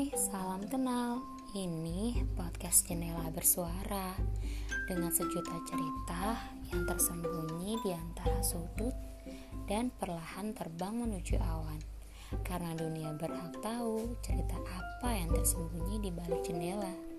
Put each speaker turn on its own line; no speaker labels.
Hai, salam kenal. Ini podcast Jendela Bersuara dengan sejuta cerita yang tersembunyi di antara sudut dan perlahan terbang menuju awan. Karena dunia berhak tahu cerita apa yang tersembunyi di balik jendela.